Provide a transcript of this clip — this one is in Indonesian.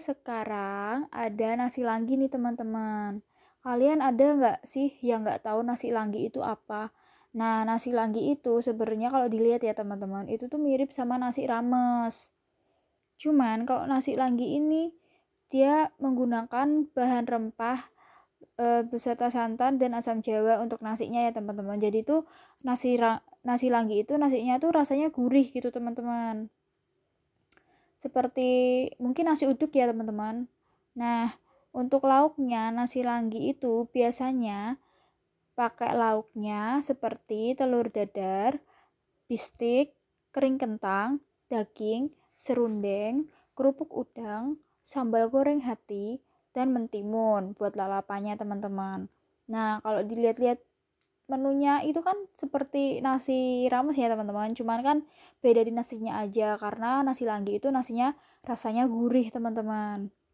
sekarang ada nasi langgi nih teman-teman. Kalian ada nggak sih yang nggak tahu nasi langgi itu apa? Nah, nasi langgi itu sebenarnya kalau dilihat ya teman-teman, itu tuh mirip sama nasi rames. Cuman kalau nasi langgi ini dia menggunakan bahan rempah e, beserta santan dan asam jawa untuk nasinya ya teman-teman. Jadi tuh nasi nasi langgi itu nasinya tuh rasanya gurih gitu teman-teman seperti mungkin nasi uduk ya teman-teman nah untuk lauknya nasi langgi itu biasanya pakai lauknya seperti telur dadar, bistik, kering kentang, daging, serundeng, kerupuk udang, sambal goreng hati, dan mentimun buat lalapannya teman-teman. Nah, kalau dilihat-lihat menunya itu kan seperti nasi rames ya teman-teman. Cuman kan beda di nasinya aja karena nasi langgi itu nasinya rasanya gurih teman-teman